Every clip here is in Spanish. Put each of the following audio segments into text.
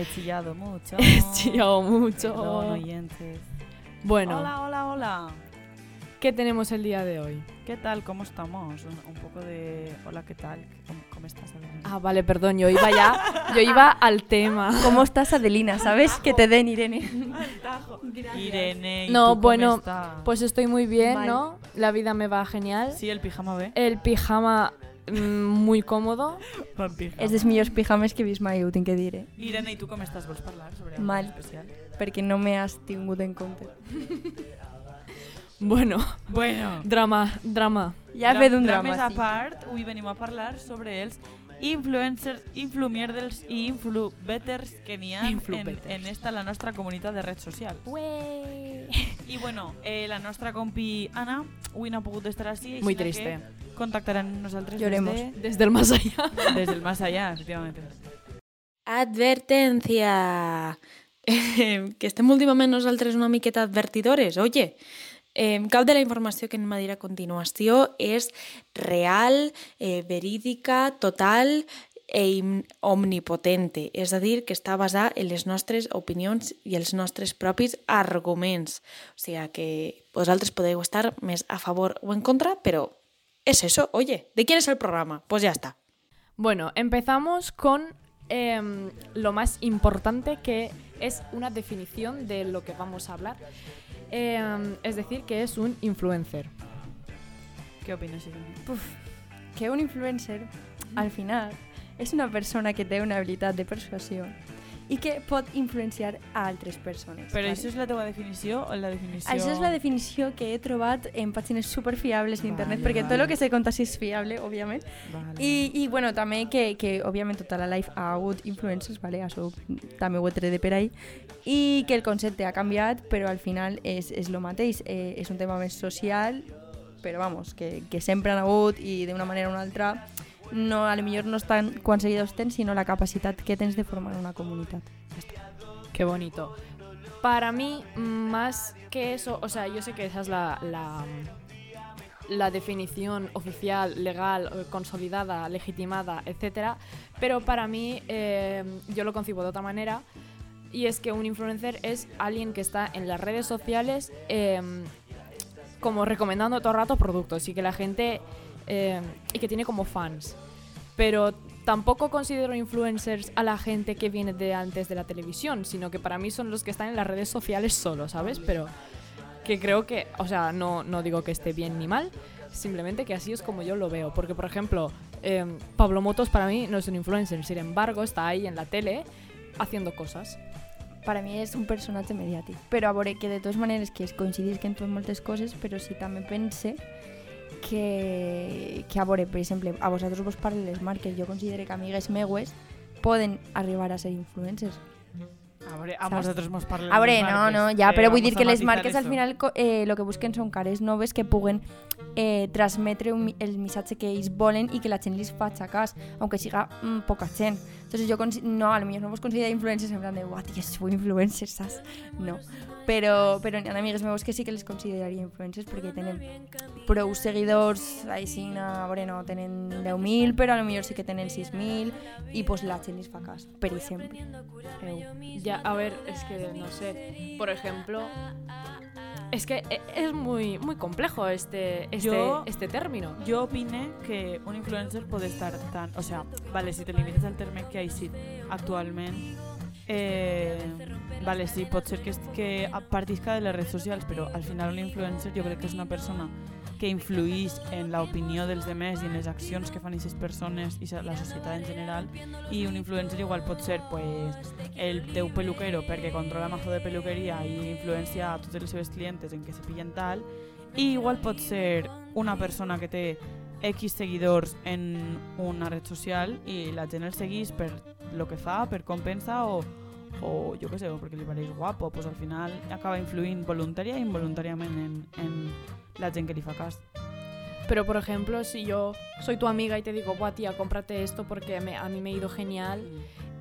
He chillado mucho. He chillado mucho. Perdón, oyentes. Bueno, Hola, hola, hola. ¿Qué tenemos el día de hoy? ¿Qué tal? ¿Cómo estamos? Un, un poco de... Hola, ¿qué tal? ¿Cómo, cómo estás, Adelina? Ah, vale, perdón, yo iba ya, yo iba al tema. ¿Cómo estás, Adelina? ¿Sabes? Que te den, Irene. Irene, ¿y No, tú cómo bueno, estás? Pues estoy muy bien, Mal. ¿no? La vida me va genial. Sí, el pijama bé. El pijama mm, muy cómodo. Bon pijama. És dels millors pijames que he vist mai, ho tinc que dir, eh? Irene, i tu com estàs? Vols parlar sobre algo Mal. especial? Perquè no me has tingut en compte. Bueno, Bueno, drama, drama. Ja he fet un drames drama, a sí. part, avui venim a parlar sobre els influencers, influmierders i influbetters que n'hi ha en, en esta la nostra comunitat de redes socials. Ué. I bueno, eh, la nostra compi Anna avui no ha pogut estar així, així Muy que triste. contactarà amb nosaltres Lloremos. des, de, Desde el más allá. des del más allá, efectivamente. Advertència! Eh, que estem últimament nosaltres una miqueta advertidores. Oye, eh, cap de la informació que anem a dir a continuació és real, eh, verídica, total e omnipotente. És a dir, que està basada en les nostres opinions i els nostres propis arguments. O sigui que vosaltres podeu estar més a favor o en contra, però és eso. Oye, ¿de quién es el programa? Pues ya está. Bueno, empezamos con em, lo más importante que es una definición de lo que vamos a hablar. Em, es decir, que es un influencer. Què opines, Irene? Que un influencer, al final, és una persona que té una habilitat de persuasió i que pot influenciar a altres persones. Però vale? això és la teva definició o la definició... Això és la definició que he trobat en pàgines superfiables d'internet, Vale, perquè vale. tot el que se conta sí és fiable, òbviament. Vale. I, i bueno, també que, que òbviament tota la life ha hagut influencers, vale? això també ho he tret de per ahí, i que el concepte ha canviat, però al final és, és el mateix, eh, és un tema més social, però vamos, que, que sempre han hagut i d'una manera o una altra no, a lo millor no estan quants seguidors tens, sinó la capacitat que tens de formar una comunitat. Qué bonito. Para mí, más que eso, o sea, yo sé que esa es la, la, definición oficial, legal, consolidada, legitimada, etcétera, pero para mí eh, yo lo concibo de otra manera y es que un influencer es alguien que está en las redes sociales eh, como recomendando todo el rato productos y que la gente eh, y que tiene como fans. Pero tampoco considero influencers a la gente que viene de antes de la televisión, sino que para mí son los que están en las redes sociales solo, ¿sabes? Pero que creo que, o sea, no, no digo que esté bien ni mal, simplemente que así es como yo lo veo. Porque, por ejemplo, eh, Pablo Motos para mí no es un influencer, sin embargo, está ahí en la tele haciendo cosas. Per a mi és un personatge mediàtic. Però a veure, que de totes maneres que coincidís que en tot moltes coses, però sí també pense que, que a veure, per exemple, a vosaltres vos parlen les marques, jo considero que amigues meues poden arribar a ser influencers. A veure, a Saps? vosaltres mos parlen A veure, no, no, ja, Eh, però vull dir que les marques al eso. final co- eh, lo que busquen són cares noves que puguen eh, transmetre un, el missatge que ells volen i que la gent li faci cas, aunque siga mm, poca gent. Entonces jo no, a lo millor no vos considero influencers en plan de, uah, tia, soy influencer, saps? No. Però, però hi ha amigues meus que sí que les consideraria influencers perquè tenen prou seguidors, així, a veure, no tenen 10.000, però a lo millor sí que tenen 6.000 i pues la gent li fa cas, per exemple. Ya, a ver, es que no sé. Por ejemplo, es que e- es muy, muy complejo este, este, Yo- este término. Jo opine que un influencer pot estar tan... O sea, vale, si te limites al terme que ha eixit actualment, eh, vale, sí, pot ser que, es- que partisca de les redes socials, però al final un influencer jo crec que és una persona que influïx en l'opinió dels demés i en les accions que fan aquestes persones i la societat en general i un influencer igual pot ser pues, el teu peluquero perquè controla mazo de peluqueria i influencia a totes les seves clientes en que se pillen tal i igual pot ser una persona que té X seguidors en una red social i la gent el segueix per lo que fa, per com pensa o, o jo què sé, o perquè li pareix guapo, pues al final acaba influint voluntària i involuntàriament en, en la gent que li fa cas. Pero, por ejemplo, si yo soy tu amiga y te digo, buah, tía, cómprate esto porque me- a mí me ha ido genial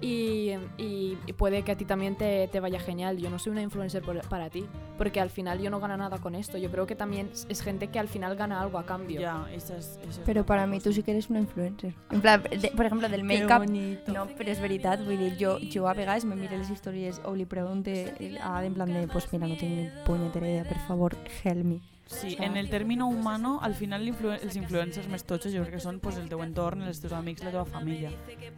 y, y- y puede que a ti también te, te vaya genial. Yo no soy una influencer por- para ti, porque al final yo no gano nada con esto. Yo creo que también es- es gente que al final gana algo a cambio. Ya, es, la para cosa. mí tú sí que eres una influencer. En plan, de, por ejemplo, del make-up... No, però és veritat, vull dir, jo, jo a vegades me mire les històries o li pregunte a, en plan de, pues mira, no tinc ni punyetera idea, per favor, help me. Sí, en el término humano, al final l'influ- els influencers més totxos jo crec que són pues, el teu entorn, els teus amics, la teva família,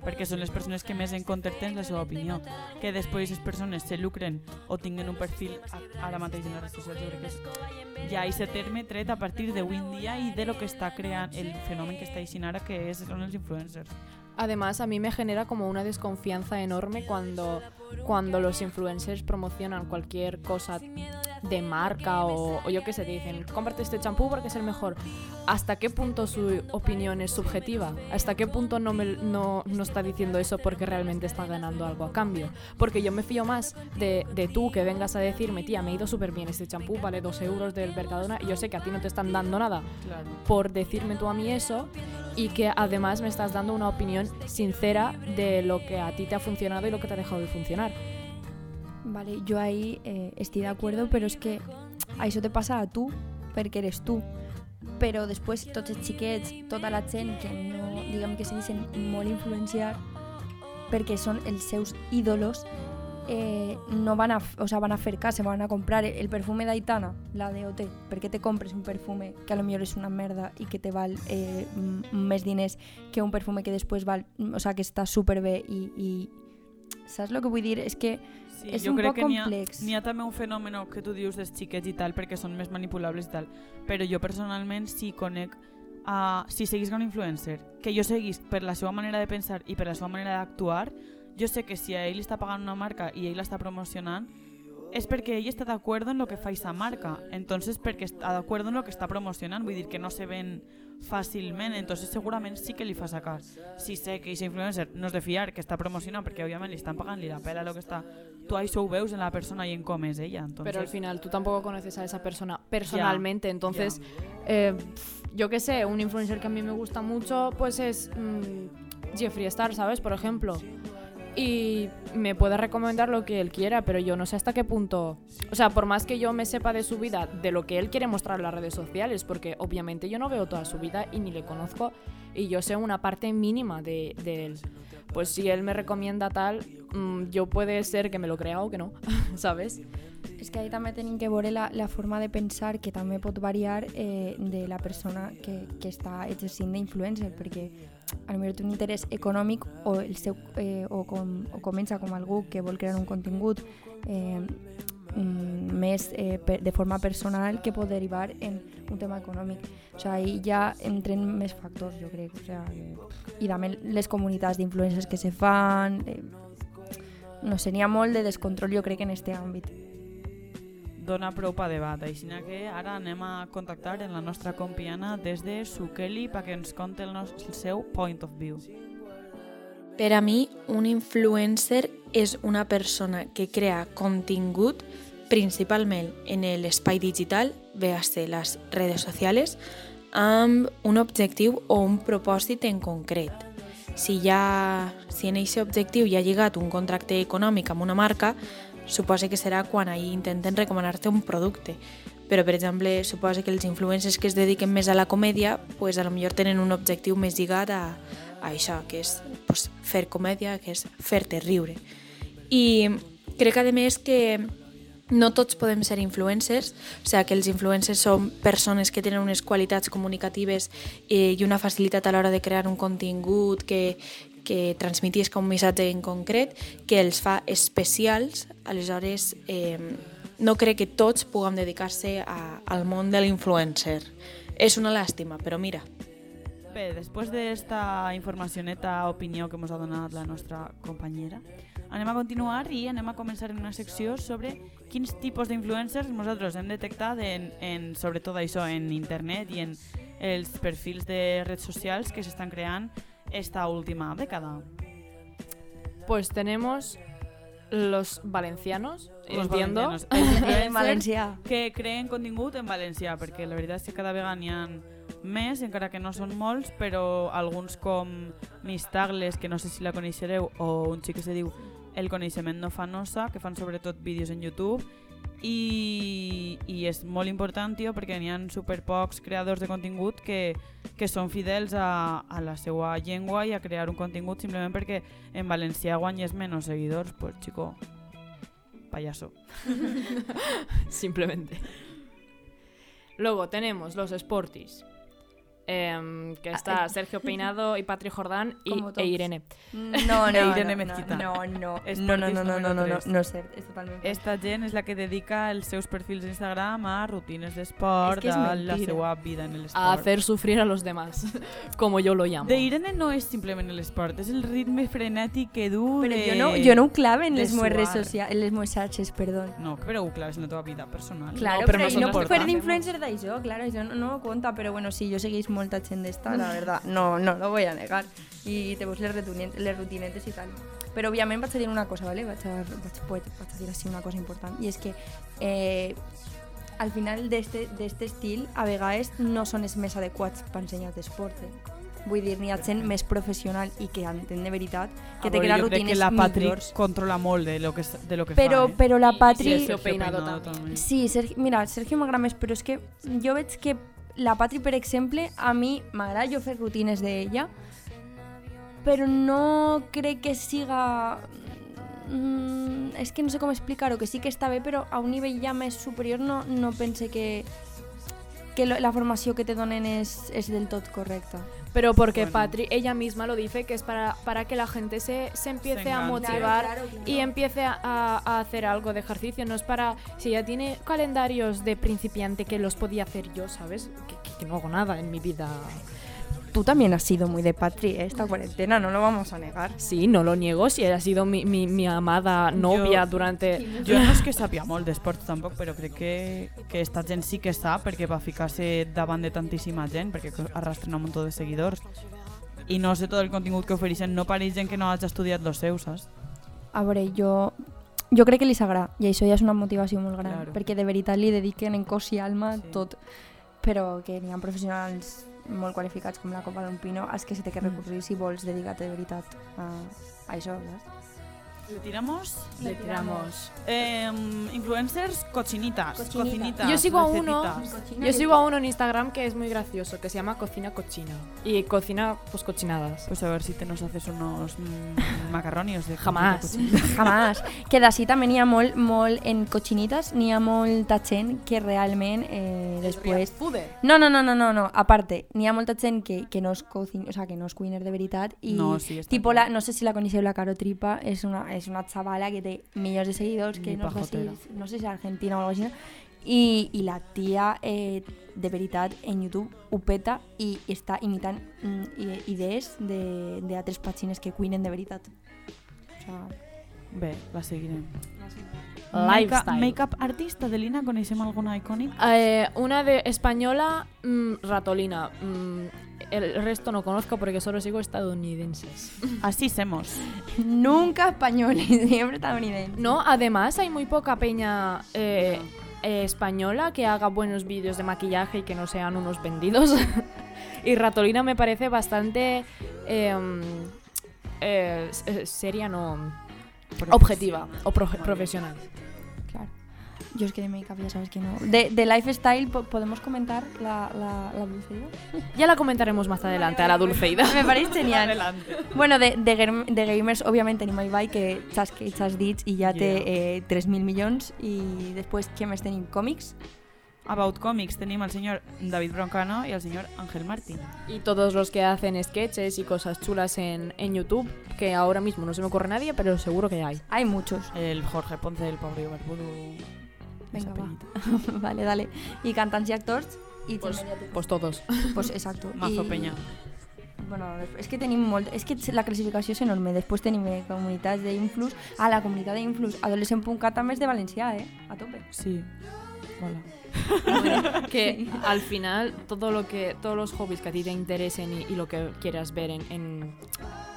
perquè són les persones que més en compte tens la seva opinió. Que després les persones se lucren o tinguen un perfil a- ara mateix en les redes socials, jo crec que és ja aquest terme tret a partir d'avui en dia i de lo que està creant el fenomen que està eixint ara, que és, són els influencers. Además, a mí me genera como una desconfianza enorme cuando, cuando los influencers promocionan cualquier cosa de marca o, o yo qué sé, te dicen, cómprate este champú porque es el mejor. ¿Hasta qué punto su opinión es subjetiva? ¿Hasta qué punto no, me, no, no está diciendo eso porque realmente está ganando algo a cambio? Porque yo me fío más de, de tú que vengas a decirme, tía, me ha ido súper bien este champú, vale dos euros del Mercadona, y yo sé que a ti no te están dando nada Claro. por decirme tú a mí eso y que además me estás dando una opinión sincera de lo que a ti te ha funcionado y lo que te ha dejado de funcionar. Vale, jo ahí eh, estic d'acord, però és que això te passa a tu, perquè eres tu. Però després tots els xiquets, tota la gent que no, diguem que se deixen molt influenciar perquè són els seus ídolos, eh, no van a, o sea, van a se van a comprar el perfume d'Aitana, la de OT. Per què te compres un perfume que a lo millor és una merda i que te val eh, m- més diners que un perfume que després val, o sea, que està superbé i, i saps el que vull dir? És que Sí, És jo un crec poc que ha, complex. n'hi ha també un fenomen que tu dius dels xiquets i tal, perquè són més manipulables i tal. Però jo personalment sí conec a... Si seguís un influencer, que jo seguís per la seva manera de pensar i per la seva manera d'actuar, jo sé que si a ell està pagant una marca i ell l'està promocionant, és perquè ell està d'acord en lo que fa aquesta marca. Entonces, perquè està d'acord en lo que està promocionant, vull dir que no se ven fàcilment, entonces segurament sí que li fa sacar. Si sé que aquest influencer no és de fiar, que està promocionant, perquè òbviament li estan pagant, li la pela lo que està... Tu això ho veus en la persona i en com és ella. Entonces, Pero al final tú tampoco conoces a esa persona personalmente, entonces eh, pf, yo qué sé, un influencer que a mí me gusta mucho pues es mm, Jeffree Star, ¿sabes? Por ejemplo. Y me puede recomendar lo que él quiera, pero yo no sé hasta qué punto. O sea, por más que yo me sepa de su vida, de lo que él quiere mostrar en las redes sociales, porque obviamente yo no veo toda su vida y ni le conozco, y yo sé una parte mínima de, de él. Pues si él me recomienda tal, mm, yo puede ser que me lo crea o que no, ¿sabes? És que ahí també tenim que veure la, la forma de pensar que també pot variar eh, de la persona que, que està exercint d'influencer, perquè a lo millor té un interès econòmic o, el seu, eh, o, com, o comença com algú que vol crear un contingut eh, mm, més eh, per, de forma personal que pot derivar en un tema econòmic. O sigui, ja entren més factors, jo crec. O sigui, I també les comunitats d'influencers que se fan... Eh, no sé, n'hi ha molt de descontrol, jo crec, en este àmbit. Dona prou pa debat. Així que ara anem a contactar en la nostra compiana des de Sukeli perquè ens conti el, nos- el seu point of view. Per a mi, un influencer és una persona que crea contingut principalment en l'espai digital, véase les redes socials, amb un objectiu o un propòsit en concret. Si, ja, si en aquest objectiu hi ha lligat un contracte econòmic amb una marca, suposa que serà quan ahir intenten recomanar-te un producte. Però, per exemple, suposa que els influencers que es dediquen més a la comèdia, pues, a lo millor tenen un objectiu més lligat a, a això, que és pues, fer comèdia, que és fer-te riure. I crec, a més, que no tots podem ser influencers, o sigui, que els influencers són persones que tenen unes qualitats comunicatives eh, i una facilitat a l'hora de crear un contingut que, que transmetisca un missatge en concret que els fa especials, aleshores eh, no crec que tots puguem dedicar-se al món de l'influencer. És una làstima, però mira, Bé, després d'esta informacioneta opinió que ens ha donat la nostra companyera, anem a continuar i anem a començar en una secció sobre quins tipus d'influencers nosaltres hem detectat en, en, sobretot això en internet i en els perfils de redes socials que s'estan creant esta última dècada. Pues tenemos los valencianos, Los entiendo. valencianos, En valencià. que creen contingut en valencià, perquè la veritat és que cada vegada n'hi ha més, encara que no són molts, però alguns com Miss Tagles, que no sé si la coneixereu, o un xic que se diu El coneixement no fa nosa, que fan sobretot vídeos en YouTube, i, i és molt important, tio, perquè n'hi ha superpocs creadors de contingut que, que són fidels a, a la seva llengua i a crear un contingut simplement perquè en valencià guanyes menys seguidors, pues chico, payaso. Simplemente. Luego tenemos los Sportis. Em, que está Sergio Peinado y Patri Jordán y, e todos. Irene. No, no, Irene no, Mezquita. no, no, no, no, no, no, no, no, no, no, sé, és totalment Esta gent és la que dedica els seus perfils d'Instagram a rutines d'esport, És que a la seva vida en A l'esport. hacer sufrir a los demás, como yo lo llamo. De Irene no és simplement l'esport, és el ritme frenètic que du Però de... jo no, jo no ho clave en les meves redes socials, en les meves xarxes, perdó. No, però ho claves en la teva vida personal. Claro, No, pero, pero pero no nosotros puc fer d'influencer d'això, claro, això no, no conta, però bueno, sí, jo segueix molta gent d'esta, la verdad, no, no lo voy a negar. I te veus les, rutinetes, les rutinetes i tal. Però òbviament vaig a dir una cosa, ¿vale? vaig, a, vaig, vaig, vaig a dir així una cosa important, i és que eh, al final d'este d'este estil, a vegades no són els més adequats per ensenyar d'esport, eh? Vull dir, n'hi ha gent més professional i que entén de veritat que A té veure, que les rutines que la Patri millors. controla molt de lo que, de lo que Però, fa, eh? però la I- Patri... i Sergio Peinado també. Sí, Sergi, mira, Sergio m'agrada més, però és que jo veig que la Patri, per exemple, a mi m'agrada jo fer rutines d'ella, però no crec que siga... Mm, és que no sé com explicar-ho, que sí que està bé, però a un nivell ja més superior no, no pense que, que la formació que te donen és, és del tot correcta. Pero porque Bueno. Patri, ella misma lo dice, que es para, para que la gente se, se empiece a motivar Claro, claro, claro. y empiece a, a hacer algo de ejercicio. No es para, si ella tiene calendarios de principiante que los podía hacer yo, ¿sabes? Que, que- que no hago nada en mi vida. Tú también has sido muy de Patri, ¿eh? esta cuarentena, no lo vamos a negar. Sí, no lo niego, si ha sido mi, mi, mi amada novia Yo- durante... Jo no és que sàpia molt d'esport tampoc, però crec que, que esta gent sí que sap perquè va ficar-se davant de tantíssima gent, perquè arrastren un munt de seguidors. I no sé tot el contingut que ofereixen, no pareix gent que no hagi estudiat los seus, saps? A veure, jo, jo crec que li s'agrada i això ja és una motivació molt gran, Claro. perquè de veritat li dediquen en cos i alma Sí. tot, però que n'hi ha professionals molt qualificats com la Copa d'Ompino als que se té que recurrir si vols dedicar-te de veritat a, a això, saps? Le tiramos Le tiramos. eh, influencers cochinitas, Cochinita. cocinitas, Yo sigo a uno, yo sigo a uno en Instagram que es muy gracioso, que se llama Cocina Cochina. Y cocina, pues cochinadas. Pues a ver si te nos haces unos mm, macarronis de Jamás. Jamás. Que d'ací també n'hi ha molt, molt en cochinitas, n'hi ha molta gent que realment eh, després... No, no, no, no, no, no. a parte, n'hi ha molta gent que, que no és cocin, o sea, que no és cuiner de veritat i No, sí, tipo la, no sé si la coneixeu, la Caro Tripa, és una, és una xavala que té milions de seguidors, que no, sé si és argentina o així, i, i la tia eh, de veritat en YouTube ho peta i està imitant mm, idees de- d'altres pàgines que cuinen de veritat. O sea, Bé, la seguirem. Lifestyle. Make-up artista de Lina, coneixem alguna icònica? Eh, una de española, mm, Ratolina. Mm, el resto no conozco porque solo sigo estadounidenses. Así semos. nunca españoles, siempre estadounidenses. No, además hay muy poca peña eh, eh, española que haga buenos vídeos de maquillaje y que no sean unos vendidos. y Ratolina me parece bastante em, eh, eh, seria, no, objetiva o pro- profesional. Yo es que de make-up ya sabes que no. De, de lifestyle, po- ¿podemos comentar la, la, la dulceida? Ya la comentaremos más adelante a la Dulceida. Me parece genial. Adelante. Bueno, de, de, de gamers, obviamente, tenim Ibai, que saps que ets dits i ja té eh, 3.000 milions. I després, què més tenim? Còmics? About Comics tenim el senyor David Broncano i el senyor Ángel Martín. Y todos los que hacen sketches y cosas chulas en, en YouTube, que ahora mismo no se me ocurre nadie, pero seguro que hay. Hay muchos. El Jorge Ponce del Pobre Barbudo. Venga, va. vale, dale. I cantants i actors? I Pues, pues todos. pues exacto. Mazo I- Peña. Bueno, és que tenim molt... És que la classificació és enorme. Després tenim eh, comunitats d'influx. Ah, la comunitat d'influx. Adolescent.cat també és de valencià, eh? A tope. Sí. Hola. Que al final todo lo que todos los hobbies que a ti te interesen y, y lo que quieras ver en, en,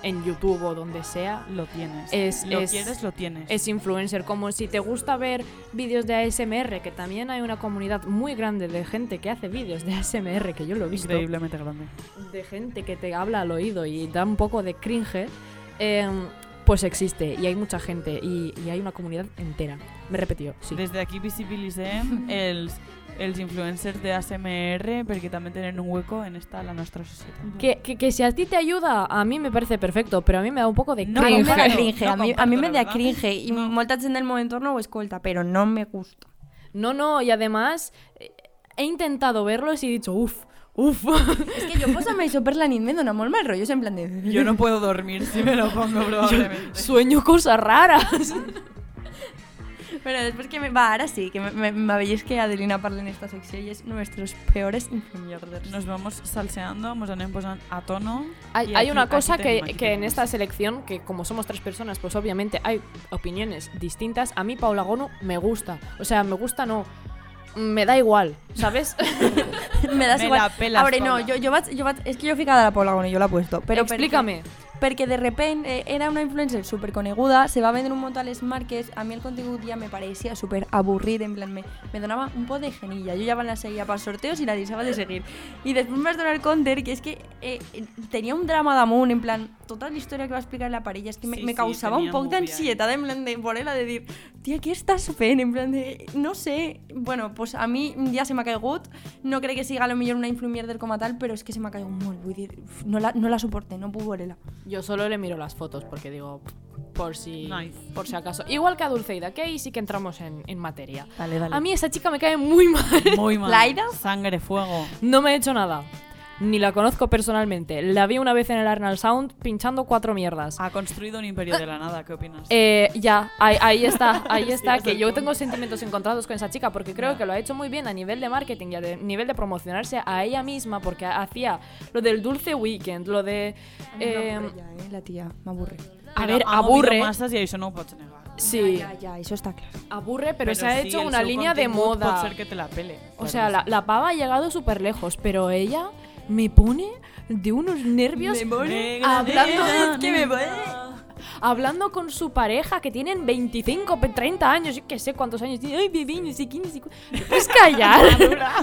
en YouTube o donde sea, Lo tienes. Es- lo es- quieres, lo tienes. es influencer. Como si te gusta ver vídeos de ASMR, que también hay una comunidad muy grande de gente que hace vídeos de ASMR, que yo lo he visto. increíblemente grande. de gente que te habla al oído y da un poco de cringe, eh, pues existe y hay mucha gente y, y hay una comunidad entera. Me he repetido, sí. Des d'aquí visibilitzem els, els influencers de ASMR perquè també tenen un hueco en esta la nostra societat. Que, que, que si a ti te ayuda, a mí me parece perfecto, pero a mí me da un poco de No, a mi me da cringe, no a mi, a comparto, me da cringe No. molta gent del meu entorn ho escolta, però no me gusta. No, no, y además eh, he intentado verlos y he dicho, uff, uff. És que jo posar-me això per la nit me dona molt mal rotllo, en plan de... Yo no puedo dormir si me lo pongo probablemente. Sueño cosas raras. Però després que me... Va, ara sí, que me- me- m'aveis que Adelina parla en esta secció i és nuestros peores influencers. Nos vamos salseando, nos anem posant a tono. Hay, y hay una cosa que, aquí que en esta selección, que como somos tres personas, pues obviamente hay opiniones distintas. A mí Paula Gonu me gusta. O sea, me gusta no. Me da igual, ¿sabes? me das Me igual. la pelas, a veure, no, Paula. jo, jo, vaig, jo vaig, és que jo he ficat a la Paula Gone, jo l'he puesto. Però Explícame. Perquè, perquè de repente eh, era una influencer súper coneguda, se va vendre un montón a les marques, a mi el contingut ja me parecía súper avorrit, en plan, me, me donava un poc de genilla. Jo ja la seguia per sorteos i la deixava de seguir. I després em vaig donar compte que és que eh, tenia un drama damunt, en plan, tota la història que va explicar la parella, és que me, Sí, me sí, causava un tenia poc d'ansietat, en plan de voler-la de dir, tia, què estàs fent? En plan de, no sé, bueno, pues a mi ja se m'ha caigut, no crec que siga a lo millor una influencer com a tal, però és que se m'ha caigut molt, vull dir, no la, no la suporte, no puc veure-la. Yo solo le miro las fotos porque digo, por si, Nice. por si acaso. Igual que a Dulceida, que ahí sí que entramos en, en materia. Dale, dale. A mí esa chica me cae muy mal. Muy mal. ¿Laida? Sangre, fuego. No me he hecho nada. Ni la conozco personalmente. La vi una vez en el Arnold Sound pinchando cuatro mierdas. Ha construido un imperio de la nada, ¿qué opinas? Eh, ya, ahí, ahí está, ahí está, es que yo punto. tengo sentimientos encontrados con esa chica porque creo Ya. que lo ha hecho muy bien a nivel de marketing y a de- nivel de promocionarse a ella misma porque hacía lo del dulce weekend, lo de... eh, m'avorre ja, eh, la tia, m'avorre. a Pero ver, aburre, y eso no pots negar. sí, Ja, ja, això està clar. aburre, pero, se ha sí, hecho una línea de moda. Pot ser que te la pele. O sea, la, la pava ha llegado súper lejos, pero ella me pone de unos nervios hablando, Es que me pone- hablando con su pareja que tienen 25, 30 años, yo qué sé cuántos años tiene. Ay, bebé, no sé qué, no sé cu- ¿Te puedes callar?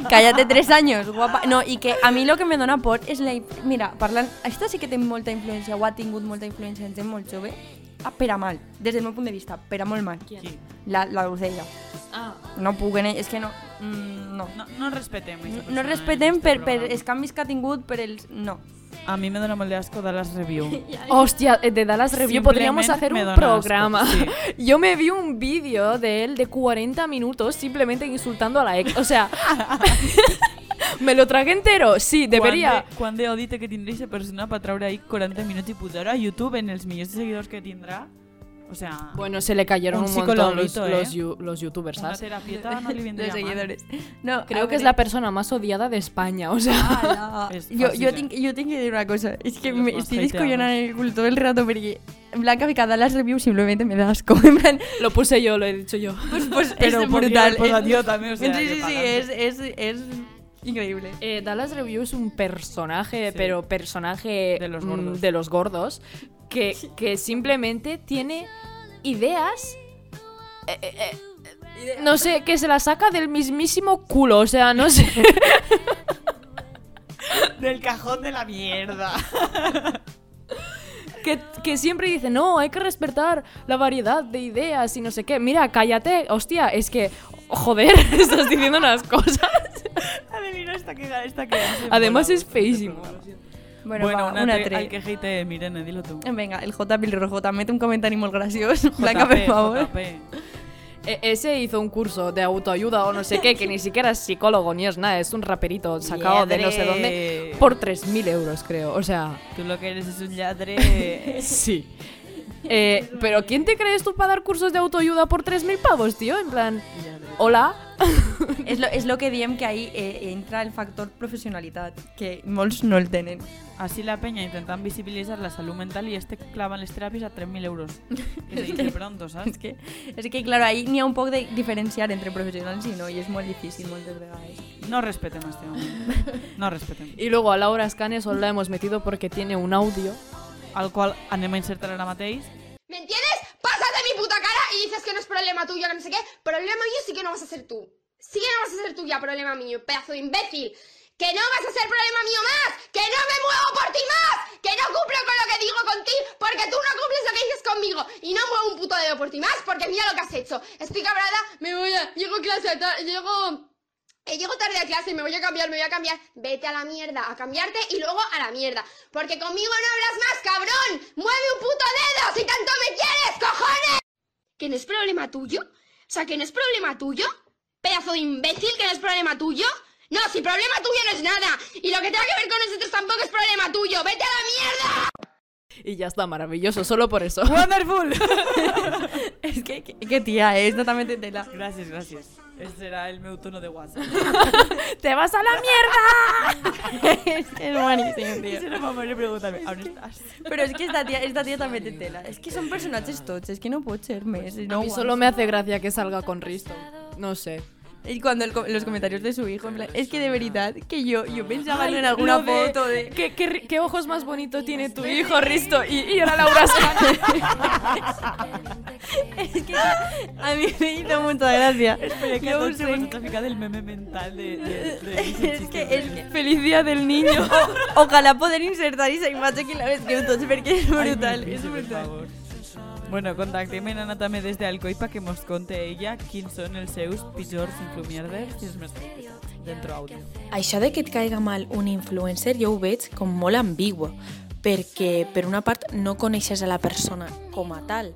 Cállate tres anys, guapa. No, i que a mi lo que me dona por és la... Mira, parlant... Això sí que té molta influència, o ha tingut molta influència en gent molt jove, ah, per a mal, des del meu punt de vista, per a molt mal. Qui? La, la Dulceida. ah, No puc, és que no... Mm, no. No, no respetem. No persona respetem per, este per programa. els canvis que ha tingut, per els... No. A mí me dona molt de asco Dallas Review. Hostia, eh, de Dallas Review podríamos hacer un dona asco, programa. sí. Yo me vi un vídeo de él de 40 minutos simplemente insultando a la ex. O sea, ¿me lo tragué entero? Sí, debería. Quan de, quan de que tindrà aquesta persona per treure ahí 40 minuts i posar a YouTube en els millors seguidors que tindrà? O sea, Bueno, se le cayeron Un un, montón los, los, ¿eh? yu- los youtubers, una ¿sabes? terapieta no De mal. seguidores. No, Creo que es la persona más odiada de España, o sea... Ala. És jo, fàcil, jo, eh? jo tinc que dir una cosa. És que Los me hateados. descollonant el cul todo el rato perquè Blanca Ficada las reviews simplemente me da asco. En plan, Lo puse yo, lo he dicho yo. pues, pues Pero es brutal. haber posat es- jo també, o sea, sí, sí, es, es, es increíble. Eh, Dallas Review es un personaje, Sí. pero personaje De los mm, gordos. de los gordos, que, que simplemente tiene ideas. eh, eh, eh, no sé, que se la saca del mismísimo culo, o sea, no sé. Del cajón de la mierda. que, que siempre dice, no, hay que respetar la variedad de ideas y no sé qué. Mira, cállate, hostia, es que, joder, estás diciendo unas cosas. Adelina está que está que Además es feísimo. Bueno, Bueno, va, una, una tre- al que hate Mirene, dilo tú. Venga, el J. Pilrojo, mete un comentario muy gracioso. Blanca, por favor. JP. E- ese hizo un curso de autoayuda o no sé qué, que ni siquiera es psicólogo ni es nada, es un raperito sacado de no sé dónde por 3.000 euros, creo. O sea, Tú lo que eres es un lladre. sí. Eh, pero ¿quién te crees tú para dar cursos de autoayuda por 3.000 pavos, tío? En plan, hola. és, lo, és lo que diem que ahí eh, entra el factor professionalitat, que molts no el tenen. Así la peña intentan visibilizar la salud mental y este clavan las terapias a 3.000 euros. Que se dice pronto, És ¿sabes? que, és que claro, ahí n'hi ha un poc de diferenciar entre professionals i no, i és molt difícil moltes vegades. No respeten a este hombre. No respeten. Y luego a Laura Scane solo la hemos metido porque tiene un audio al qual anem a insertar ara mateix. ¿Me entiendes? Pasas de mi puta cara y dices que no es problema tuyo, que no sé qué. Problema mío sí que no vas a ser tú. Sí que no vas a ser tú ya problema mío, pedazo de imbécil. Que no vas a ser problema mío más. Que no me muevo por ti más. Que no cumplo con lo que digo contigo porque tú no cumples lo que dices conmigo. Y no muevo un puto dedo por ti más porque mira lo que has hecho. Estoy cabrada, me voy a... Llego a clase, ta- llego... Eh, llego tarde a clase, me voy a cambiar, me voy a cambiar. Vete a la mierda, a cambiarte y luego a la mierda. Porque conmigo no hablas más, cabrón. Mueve un puto dedo si tanto me quieres, cojones. ¿Que no es problema tuyo? O sea, que no es problema tuyo. Pedazo de imbécil, que no es problema tuyo. No, si problema tuyo no es nada. Y lo que tenga que ver con nosotros tampoco es problema tuyo. Vete a la mierda. Y ya está, maravilloso, solo por eso. ¡Wonderful! Es que, que, que tía, es totalmente tela. gràcies, gràcies. Este serà el meu tono de WhatsApp. ¡Te vas a la mierda! es buenísimo, tío. se no m'ha de preguntar-me, on estàs? Pero es que esta tía, esta tía també té tela. Es que son personajes tots, es que no pot ser més. A No mí aguanto. solo me hace gracia que salga con Risto. No sé. Y cuando el los comentarios de su hijo, en plan, es que de verdad que yo, yo pensaba Ay, en alguna lo de- foto de... ¿Qué, qué, qué ojos más bonitos tiene tu hijo, Risto? Y, y ahora Laura Es que a mí me hizo mucha gracia. Espera, que ho una fica del meme mental de... de, de Es que, es que Feliz día del niño. o- ojalá poder insertar esa imatge que la descriu tots perquè és brutal, és brutal. Bueno, contactem en Anna també des d'Alcoipa que mos conte ella quins són els seus pitjors influmierders i els més dentro àudio. Això de que et caiga mal un influencer jo ho veig com molt ambigu, perquè per una part no coneixes a la persona com a tal.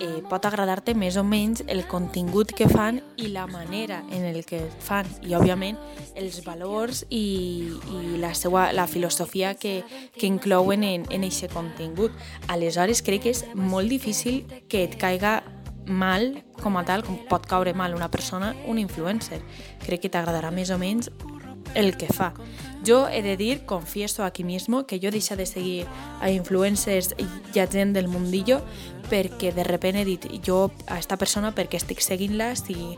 Eh, pot agradar-te més o menys el contingut que fan i la manera en el que fan i òbviament els valors i, i la, seva, la filosofia que, que inclouen en, en aquest contingut. Aleshores crec que és molt difícil que et caiga mal com a tal, com pot caure mal una persona, un influencer. Crec que t'agradarà més o menys el que fa. Yo he de dir, confieso aquí mismo, que yo deixa de seguir a influencers i a gent del mundillo perquè de repente he dit jo a esta persona perquè estic seguint-la si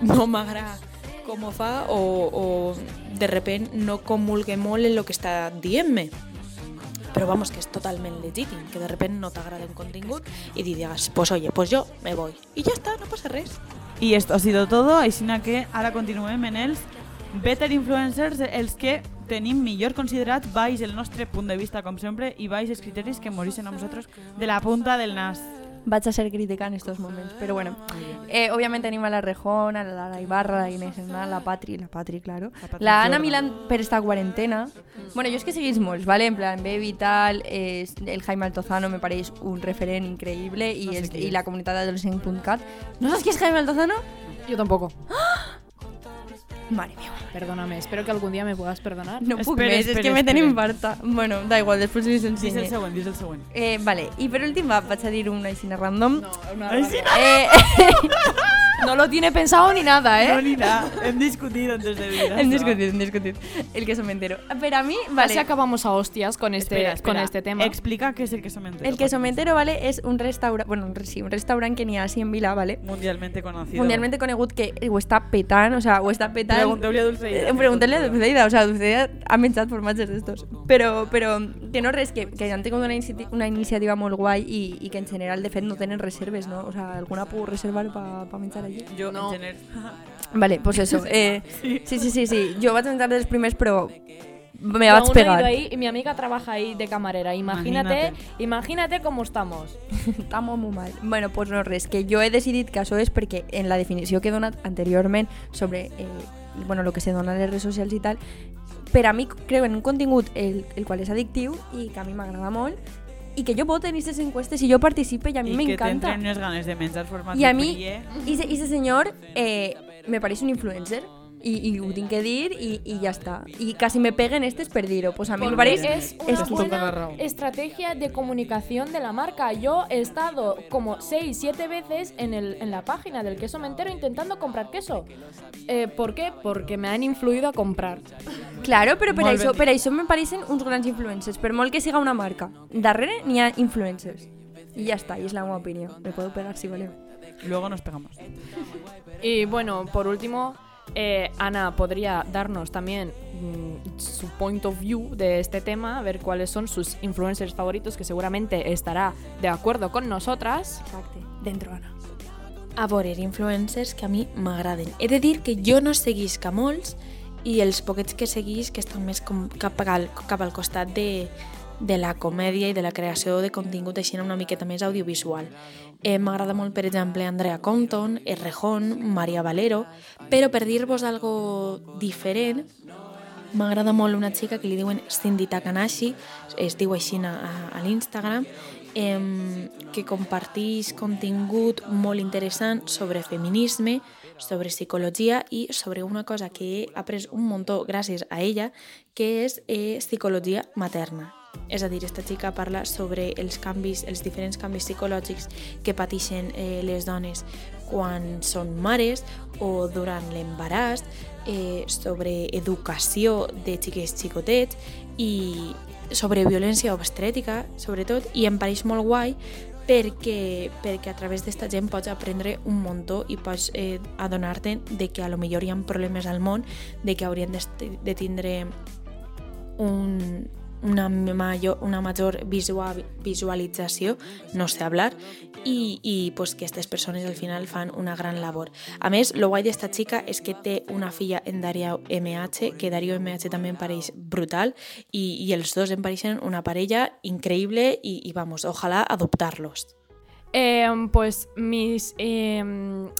no m'agrada com ho fa o, de repente no comulgue molt en lo que està dient-me. Vamos, que és totalment legítim, que de repente no t'agrada un contingut i digues, pues oye, pues yo me voy. I ja està, no passa res. I esto ha sido todo, així que ara continuem en els better influencers, els que tenim millor considerat baix el nostre punt de vista, com sempre, i baix els criteris que morixen a nosaltres de la punta del nas. Vaig a ser crítica en estos momentos, pero bueno. Eh, obviamente anima a la Rejón, a la Lara Ibarra, la Inés Hernán, la Patri, la Patri, claro. La Patri La Ana. Milán per esta cuarentena. Bueno, yo es que seguís molts, ¿vale? En plan, Baby tal, es- el Jaime Altozano me pareix un referent increïble i, No sé el, qui i és. la comunitat d'adolescent.cat. ¿No sabes quién es Jaime Altozano? Yo tampoco. Madre mía. Perdóname, espero que algún día me puedas perdonar. No puc Espera, més, és espera, que me tenim farta. Bueno, da igual, després li Dis el ensenyo. següent, dis el següent. Eh, vale, i per últim va, vaig a dir una aixina random. No, una sí, Eh, No lo tiene pensado ni nada, ¿eh? No, ni nada. Hem discutit antes de venir. hem discutit, hem discutit. El que som entero. Per a mi, Vale. Casi acabamos a hostias con este, Espera, espera. Con este tema. Explica què és el que som entero. el que som entero, vale, és un restaurant, bueno, un sí, un restaurant que ha així en Vila, vale? Mundialmente conocido. Mundialmente conegut que ho està petant, o sea, ho està petant. Pregunteu-li a Dulceida. Eh, Pregunteu-li a Dulceida, o sea, Dulceida ha menjat formatges d'estos. Però, però, que no res, que, que han tingut una, inici una iniciativa molt guai i, i que en general, de fet, no tenen reserves, no? O sea, alguna puc reservar pa, pa menjar Jo, No. en general... Vale, pues eso. Eh, sí. sí, sí, sí, Jo vaig menjar dels primers, però me Yo vaig pegar. ahí y mi amiga trabaja ahí de camarera. Imagínate, Imagínate. imagínate, cómo estamos. Estamos molt mal. Bueno, pues no res, que jo he decidit que això és perquè en la definició que he donat anteriorment sobre eh, bueno, lo que se dona a les redes socials i tal, per a mi creo en un contingut el, el qual és addictiu i que a mi m'agrada molt i que jo voto en aquestes encuestes i jo participe i a mi I que m'encanta. t'entren unes ganes de menjar format I a de mi, prie. i ese senyor eh, me pareix un influencer i, i ho tinc que dir i, i ja està. I quasi me peguen estes per dir-ho. Pues a mi me pareix... es una buena estrategia de comunicación de la marca. Yo he estado como 6, 7 veces en, el, en la página del queso mentero intentando comprar queso. Eh, ¿Por qué? Porque me han influido a comprar. Claro, però per Molt això, ben per això me pareixen uns grans influencers. Per molt que siga una marca, darrere n'hi ha influencers. I ja està, i és la meva opinió. Me puedo pegar si voleu. Luego nos pegamos. Y bueno, por último, eh, Ana podría darnos también mm, su point of view de este tema, ver cuáles son sus influencers favoritos, que seguramente estará de acuerdo con nosotras. Exacte. Dentro, Anna. a influencers que a mi m'agraden. He de dir que jo no seguisc a molts i els poquets que seguís que estan més com cap, al, cap al de, de la comèdia i de la creació de contingut així una miqueta més audiovisual. Eh, M'agrada molt, per exemple, Andrea Compton, Errejón, Maria Valero, però per dir-vos algo diferent, m'agrada molt una xica que li diuen Cindy Takanashi, es diu així a, a l'Instagram, eh, que comparteix contingut molt interessant sobre feminisme, sobre psicologia i sobre una cosa que he après un muntó gràcies a ella, que és eh, psicologia materna. És a dir, esta xica parla sobre els canvis, els diferents canvis psicològics que pateixen eh, les dones quan són mares o durant l'embaràs, eh, sobre educació de xiques xicotets i sobre violència obstrètica, sobretot, i em pareix molt guai perquè, perquè a través d'esta gent pots aprendre un muntó i pots eh, adonar-te de que a lo millor hi ha problemes al món, de que haurien de, de tindre un, una, major, una major visual, visualització, no sé hablar, i, i pues, que aquestes persones al final fan una gran labor. A més, lo guai d'esta xica és que té una filla en Dario MH, que Dario MH també em pareix brutal, i, i els dos em pareixen una parella increïble i, i vamos, ojalà adoptar-los. Eh, pues mis eh,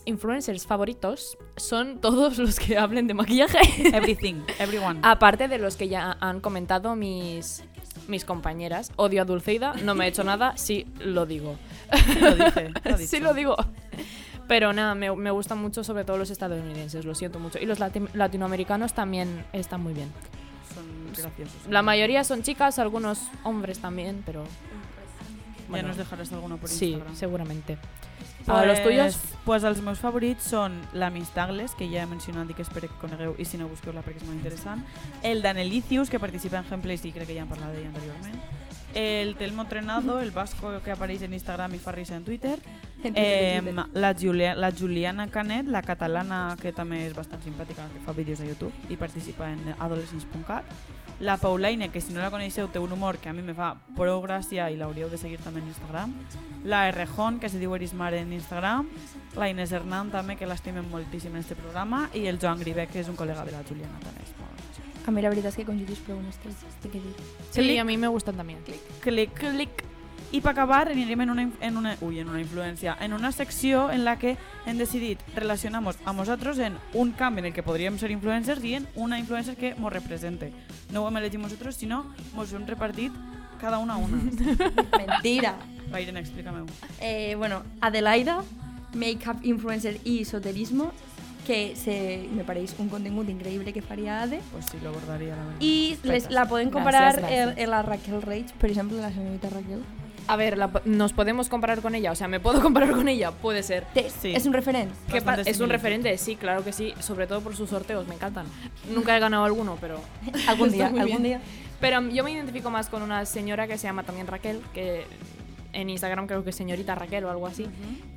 influencers favoritos son todos los que hablen de maquillaje. Everything, everyone. Aparte de los que ya han comentado mis, mis compañeras. Odio a Dulceida, no me ha hecho nada, sí lo digo. Lo dice, lo sí lo digo. Pero nada, me, me gustan mucho sobre todo los estadounidenses, lo siento mucho. Y los lati- latinoamericanos también están muy bien. Son graciosos. La mayoría son chicas, algunos hombres también, pero Bueno. nos dejaràs alguna per sí, Instagram. seguramente. Pues, ¿A los tuyos? Pues els meus favorits són la Miss Douglas, que ja he mencionat i que espero que conegueu, i si no busqueu-la perquè és molt interessant. El Danelicius, que participa en Gameplays i crec que ja hem parlat d'ell anteriorment. El Telmo Trenado, el vasco que apareix en Instagram i fa risa en Twitter. En Twitter, Eh, Twitter. la, Julia, la Juliana Canet, la catalana que també és bastant simpàtica, que fa vídeos a YouTube i participa en adolescents.cat. La Paulaine, que si no la coneixeu té un humor que a mi me fa prou gràcia i l'hauríeu de seguir també en Instagram. La Errejón, que se diu Erismar en Instagram. La Inés Hernán també, que l'estimem moltíssim en este programa. I el Joan Gribec, que és un col·lega de la Juliana també. A mi la veritat és que conjuntis prou en estos, té que dir. Sí, Clic. a mí me gustan también. clic, clic. I per acabar anirem en una, en una, ui, en una influència, en una secció en la que hem decidit relacionar-nos a nosaltres en un camp en el que podríem ser influencers i en una influencer que ens represente. No ho hem elegit nosaltres, sinó ens hem repartit cada una a una. Mentira. Va, Irene, explica-me-ho. Eh, bueno, Adelaida, Makeup Influencer y Esoterismo, que se, me pareix un contingut increïble que faria Ade. Pues sí, lo abordaria, la verdad. I les, la poden comparar Gràcies, gràcies. en, en la Raquel Reig, per exemple, la señorita Raquel. A ver, la ¿nos podemos comparar con ella? O sea, ¿me puedo comparar con ella? Puede ser. Sí. És un referent. ¿Qué pa- Bastante es un referente, sí, claro que sí, sobre todo por sus sorteos, me encantan. Nunca he ganado alguno, pero... Bien. dia. Pero yo me identifico más con una señora que se llama también Raquel, que en Instagram creo que es señorita Raquel o algo así,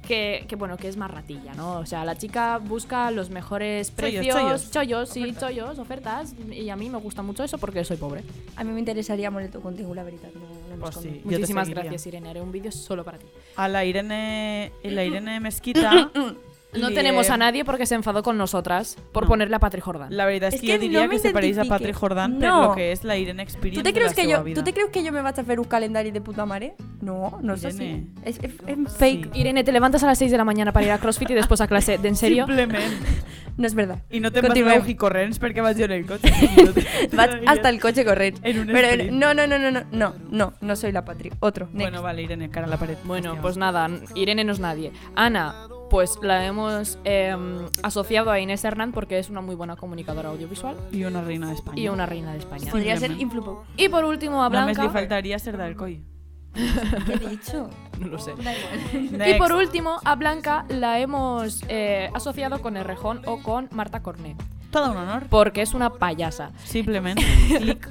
que, que, bueno, que es más ratilla, ¿no? O sea, la chica busca los mejores Chollos, precios, chollos. chollos, sí, Ofertas. chollos, ofertas, y a mí me gusta mucho eso porque soy pobre. A mi m'interessaria molt el teu contingut, la veritat. No, no Pues sí. Yo te Muchísimas gracias, Irene. Haré un vídeo solo para ti. A la Irene, la Irene Mesquita... No tenemos a nadie porque se enfadó con nosotras por No. ponerle a Patri Jordan. La veritat és, És que, que jo diria no que se pareix a. Patrick Jordan No. lo que és la Irene Experience Tu te, creus de que la vida. tu te creus que jo me vaig a fer un calendari de puta mare? No, no així. Irene. És, és, és fake. Irene, te levantas a las 6 de la mañana para ir a CrossFit y después a clase. ¿De en serio? Simplement. No és verdad. I no te'n vas anar corrents perquè vaig jo en el te- Vaig hasta el coche corrent. En un Pero no, no, no, no, no, no, no, no soy la Patri. Otro, next. Bueno, vale, Irene, cara a la pared. Bueno, Hostia. pues nada, Irene no es nadie. Ana, pues la hemos eh, asociado a Inés Hernán porque es una muy buena comunicadora audiovisual I una reina d'Espanya. y una reina de España. Podría ser. Influpo. Y por último a Només li Blanca. faltaria ser d'Alcoi. ¿Qué he dicho? No lo sé. Y por último, a Blanca la hemos eh, asociado con Errejón o con Marta Corné, Todo un honor. porque es una payasa. Simplement. Clic,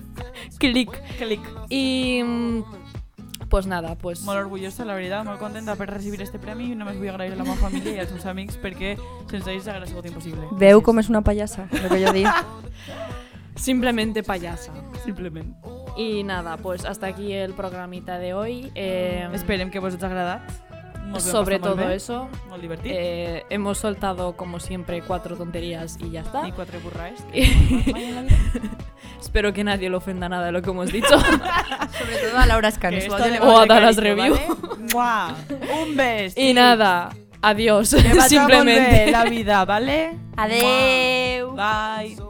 Clic. clic. Y mm, pues nada, pues... Molt orgullosa, la veritat, molt contenta per recibir este premi i només vull agrair a la meva família i als meus amics perquè sense ells hagués sigut impossible. Veu com és una pallassa, el que jo dic. Simplemente payasa. Simplement. Y nada, pues hasta aquí el programita de hoy. Eh, Esperem que vos hem sobre todo eso, Molt divertit. eh, hemos soltado como siempre cuatro tonterías y ya está. I quatre burraes. Espero que nadie le ofenda nada de lo que hemos dicho. Sobre todo a Laura le O a Dallas Review. ¿vale? Un bes. y nada, adiós. Simplemente. la vida, ¿vale? Adeu. Bye.